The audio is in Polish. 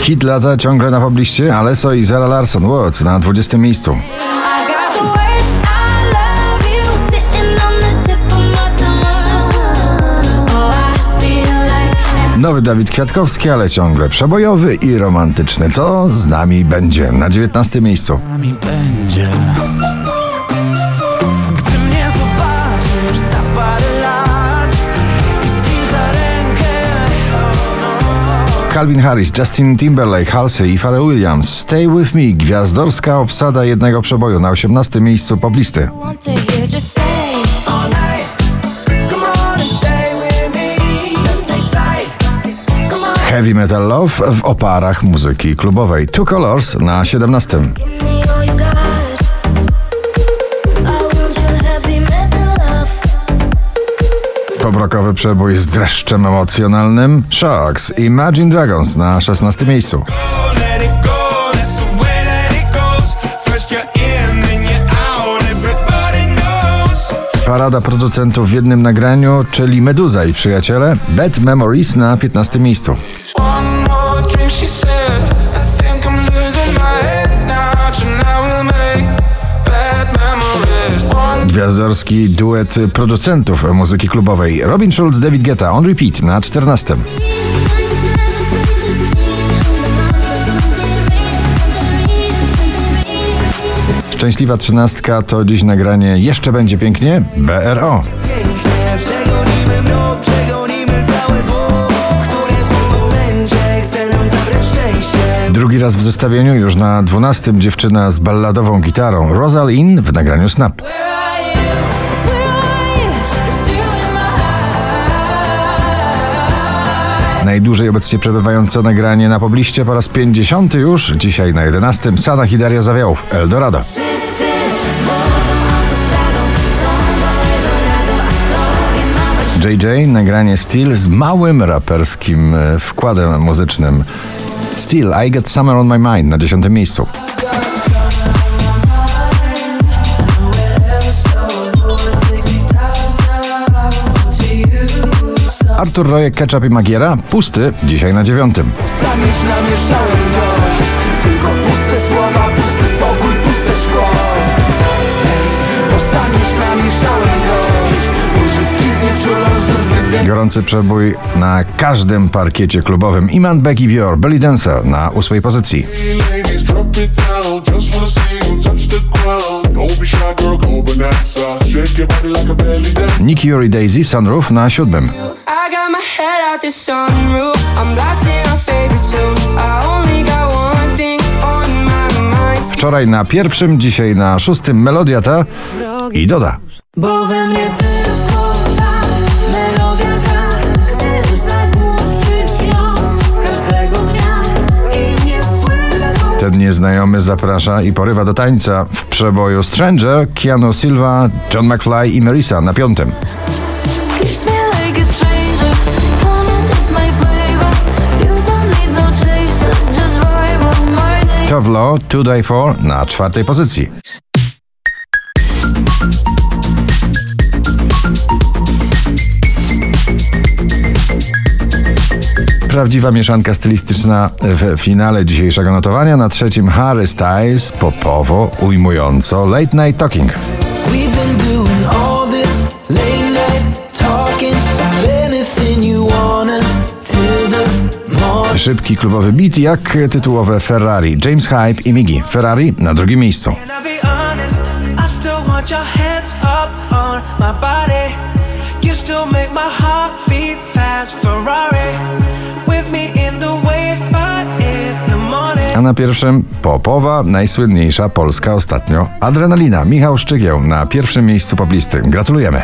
Hit lata ciągle na pobliście, Aleso i Zara Larson Words na 20 miejscu. Oh, Nowy Dawid Kwiatkowski, ale ciągle przebojowy i romantyczny. Co z nami będzie? Na 19 miejscu. nami będzie Calvin Harris, Justin Timberlake, Halsey i Pharrell Williams. Stay With Me, gwiazdorska obsada jednego przeboju na 18 miejscu poblisty. Heavy Metal Love w oparach muzyki klubowej. Two Colors na 17. Pobrokowy przebój z dreszczem emocjonalnym. Shocks, Imagine Dragons na 16 miejscu. Parada producentów w jednym nagraniu, czyli Meduza i przyjaciele. Bad Memories na 15 miejscu. One more drink, she said. Gwiazdorski duet producentów muzyki klubowej. Robin Schulz, David Guetta, On Repeat na 14. Szczęśliwa trzynastka to dziś nagranie Jeszcze będzie pięknie BRO. Drugi raz w zestawieniu, już na 12 dziewczyna z balladową gitarą Rosalind w nagraniu Snap. Najdłużej obecnie przebywające nagranie na pobliście po raz 50 już, dzisiaj na 11 Sana Hidaria Zawiałów, Eldorado. JJ, nagranie Steel z małym raperskim e, wkładem muzycznym. Steel, I Got Summer on My Mind na 10 miejscu. Artur Rojek, Ketchup i Magiera, pusty, dzisiaj na dziewiątym. Sam już namieszałem dość Tylko puste słowa, pusty pokój, puste szkło Ej, Bo sam już namieszałem dość Używki z nieczulą znów wybiegł Gorący przebój na każdym parkiecie klubowym. Iman Becky Bior, Belly Dancer na ósmej pozycji. Nicky Yuri Daisy, Sunroof na siódmym. I got my head out the sunroof. I'm blasting our favorite tunes. I only got one thing on my mind. Wczoraj na pierwszym, dzisiaj na szóstym Melodia ta i Doda. Bo we mnie tylko ta melodia gra Chcesz zagłuszyć ją każdego dnia I nie spływa Ten nieznajomy zaprasza i porywa do tańca w przeboju Stranger, Keanu Silva, John McFly i Marisa na piątym. Kiss me Tove Lo, To Die For na czwartej pozycji. Prawdziwa mieszanka stylistyczna w finale dzisiejszego notowania. Na trzecim Harry Styles, popowo, ujmująco, Late Night Talking. Szybki klubowy beat jak tytułowe Ferrari. James Hype i Miggy. Ferrari na drugim miejscu. A na pierwszym popowa, najsłynniejsza polska ostatnio Adrenalina. Michał Szczygieł na pierwszym miejscu poblisty. Gratulujemy.